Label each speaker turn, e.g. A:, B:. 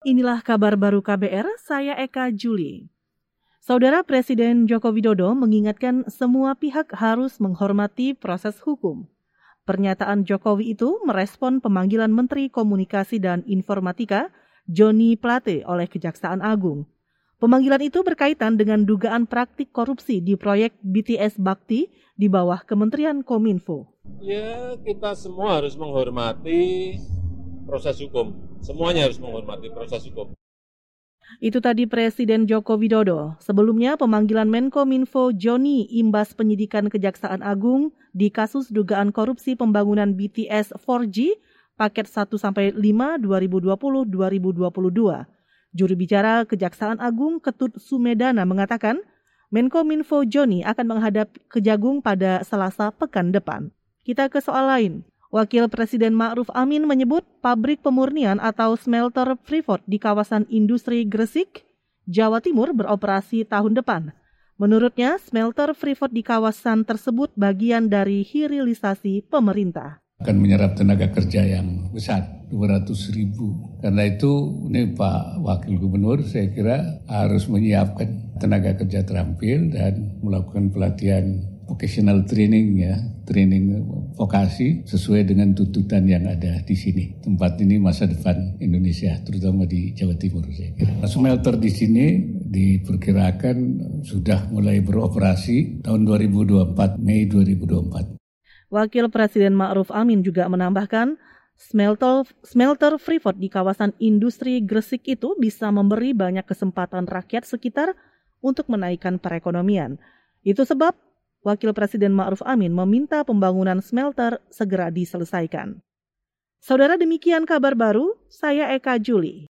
A: Inilah kabar baru KBR, saya Eka Juli. Saudara Presiden Joko Widodo mengingatkan semua pihak harus menghormati proses hukum. Pernyataan Jokowi itu merespon pemanggilan Menteri Komunikasi dan Informatika Joni Plate oleh Kejaksaan Agung. Pemanggilan itu berkaitan dengan dugaan praktik korupsi di proyek BTS Bakti di bawah Kementerian Kominfo.
B: Ya, kita semua harus menghormati proses hukum. Semuanya harus menghormati proses hukum.
A: Itu tadi Presiden Joko Widodo. Sebelumnya pemanggilan Menko Minfo Joni imbas penyidikan Kejaksaan Agung di kasus dugaan korupsi pembangunan BTS 4G paket 1 sampai 5 2020-2022. Juru bicara Kejaksaan Agung Ketut Sumedana mengatakan Menko Minfo Joni akan menghadap Kejagung pada Selasa pekan depan. Kita ke soal lain. Wakil Presiden Ma'ruf Amin menyebut pabrik pemurnian atau smelter Freeport di kawasan industri Gresik, Jawa Timur beroperasi tahun depan. Menurutnya, smelter Freeport di kawasan tersebut bagian dari hilirisasi pemerintah.
C: Akan menyerap tenaga kerja yang besar, 200 ribu. Karena itu ini Pak Wakil Gubernur saya kira harus menyiapkan tenaga kerja terampil dan melakukan pelatihan vocational training ya, training vokasi sesuai dengan tuntutan yang ada di sini. Tempat ini masa depan Indonesia, terutama di Jawa Timur saya kira. Smelter di sini diperkirakan sudah mulai beroperasi tahun 2024, Mei 2024.
A: Wakil Presiden Ma'ruf Amin juga menambahkan, smelter, smelter Freeport di kawasan industri Gresik itu bisa memberi banyak kesempatan rakyat sekitar untuk menaikkan perekonomian. Itu sebab Wakil Presiden Ma'ruf Amin meminta pembangunan smelter segera diselesaikan. Saudara demikian kabar baru, saya Eka Juli.